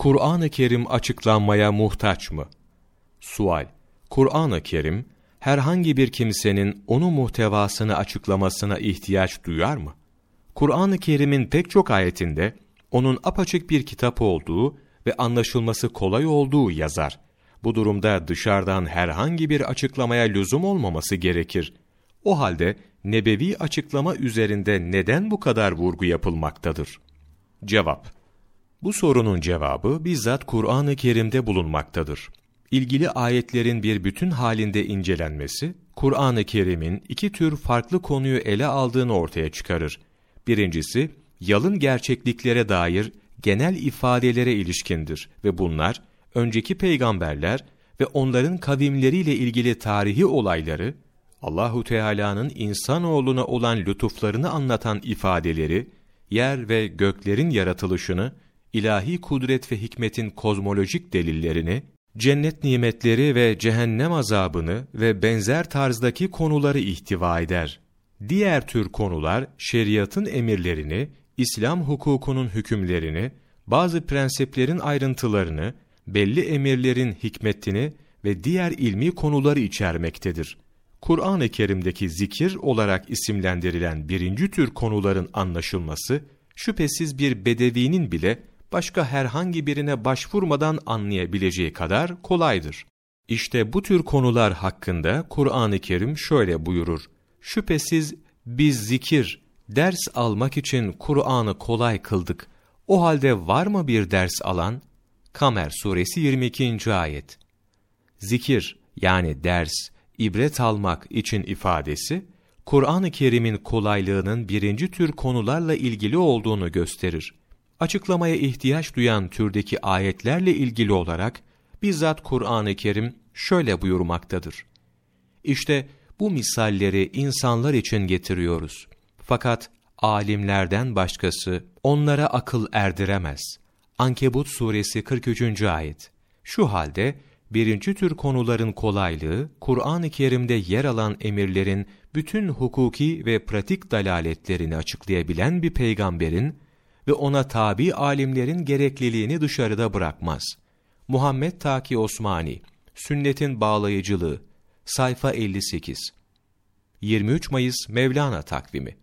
Kur'an-ı Kerim açıklanmaya muhtaç mı? Sual Kur'an-ı Kerim, herhangi bir kimsenin onun muhtevasını açıklamasına ihtiyaç duyar mı? Kur'an-ı Kerim'in pek çok ayetinde, onun apaçık bir kitap olduğu ve anlaşılması kolay olduğu yazar. Bu durumda dışarıdan herhangi bir açıklamaya lüzum olmaması gerekir. O halde nebevi açıklama üzerinde neden bu kadar vurgu yapılmaktadır? Cevap Bu sorunun cevabı bizzat Kur'an-ı Kerim'de bulunmaktadır. İlgili ayetlerin bir bütün halinde incelenmesi, Kur'an-ı Kerim'in iki tür farklı konuyu ele aldığını ortaya çıkarır. Birincisi, yalın gerçekliklere dair genel ifadelere ilişkindir ve bunlar, önceki peygamberler ve onların kavimleriyle ilgili tarihi olayları, Allahu Teala'nın insanoğluna olan lütuflarını anlatan ifadeleri, yer ve göklerin yaratılışını, ilahi kudret ve hikmetin kozmolojik delillerini, cennet nimetleri ve cehennem azabını ve benzer tarzdaki konuları ihtiva eder. Diğer tür konular şeriatın emirlerini, İslam hukukunun hükümlerini, bazı prensiplerin ayrıntılarını, belli emirlerin hikmetini ve diğer ilmi konuları içermektedir. Kur'an-ı Kerim'deki zikir olarak isimlendirilen birinci tür konuların anlaşılması, şüphesiz bir bedevinin bile başka herhangi birine başvurmadan anlayabileceği kadar kolaydır. İşte bu tür konular hakkında Kur'an-ı Kerim şöyle buyurur. Şüphesiz biz zikir, ders almak için Kur'an'ı kolay kıldık. O halde var mı bir ders alan? Kamer suresi 22. ayet. Zikir yani ders, ibret almak için ifadesi, Kur'an-ı Kerim'in kolaylığının birinci tür konularla ilgili olduğunu gösterir. Açıklamaya ihtiyaç duyan türdeki ayetlerle ilgili olarak, bizzat Kur'an-ı Kerim şöyle buyurmaktadır. İşte bu misalleri insanlar için getiriyoruz. Fakat alimlerden başkası onlara akıl erdiremez. Ankebut suresi 43. ayet. Şu halde birinci tür konuların kolaylığı, Kur'an-ı Kerim'de yer alan emirlerin bütün hukuki ve pratik dalaletlerini açıklayabilen bir peygamberin ve ona tabi alimlerin gerekliliğini dışarıda bırakmaz. Muhammed Taki Osmani, Sünnetin Bağlayıcılığı, sayfa 58 23 Mayıs Mevlana takvimi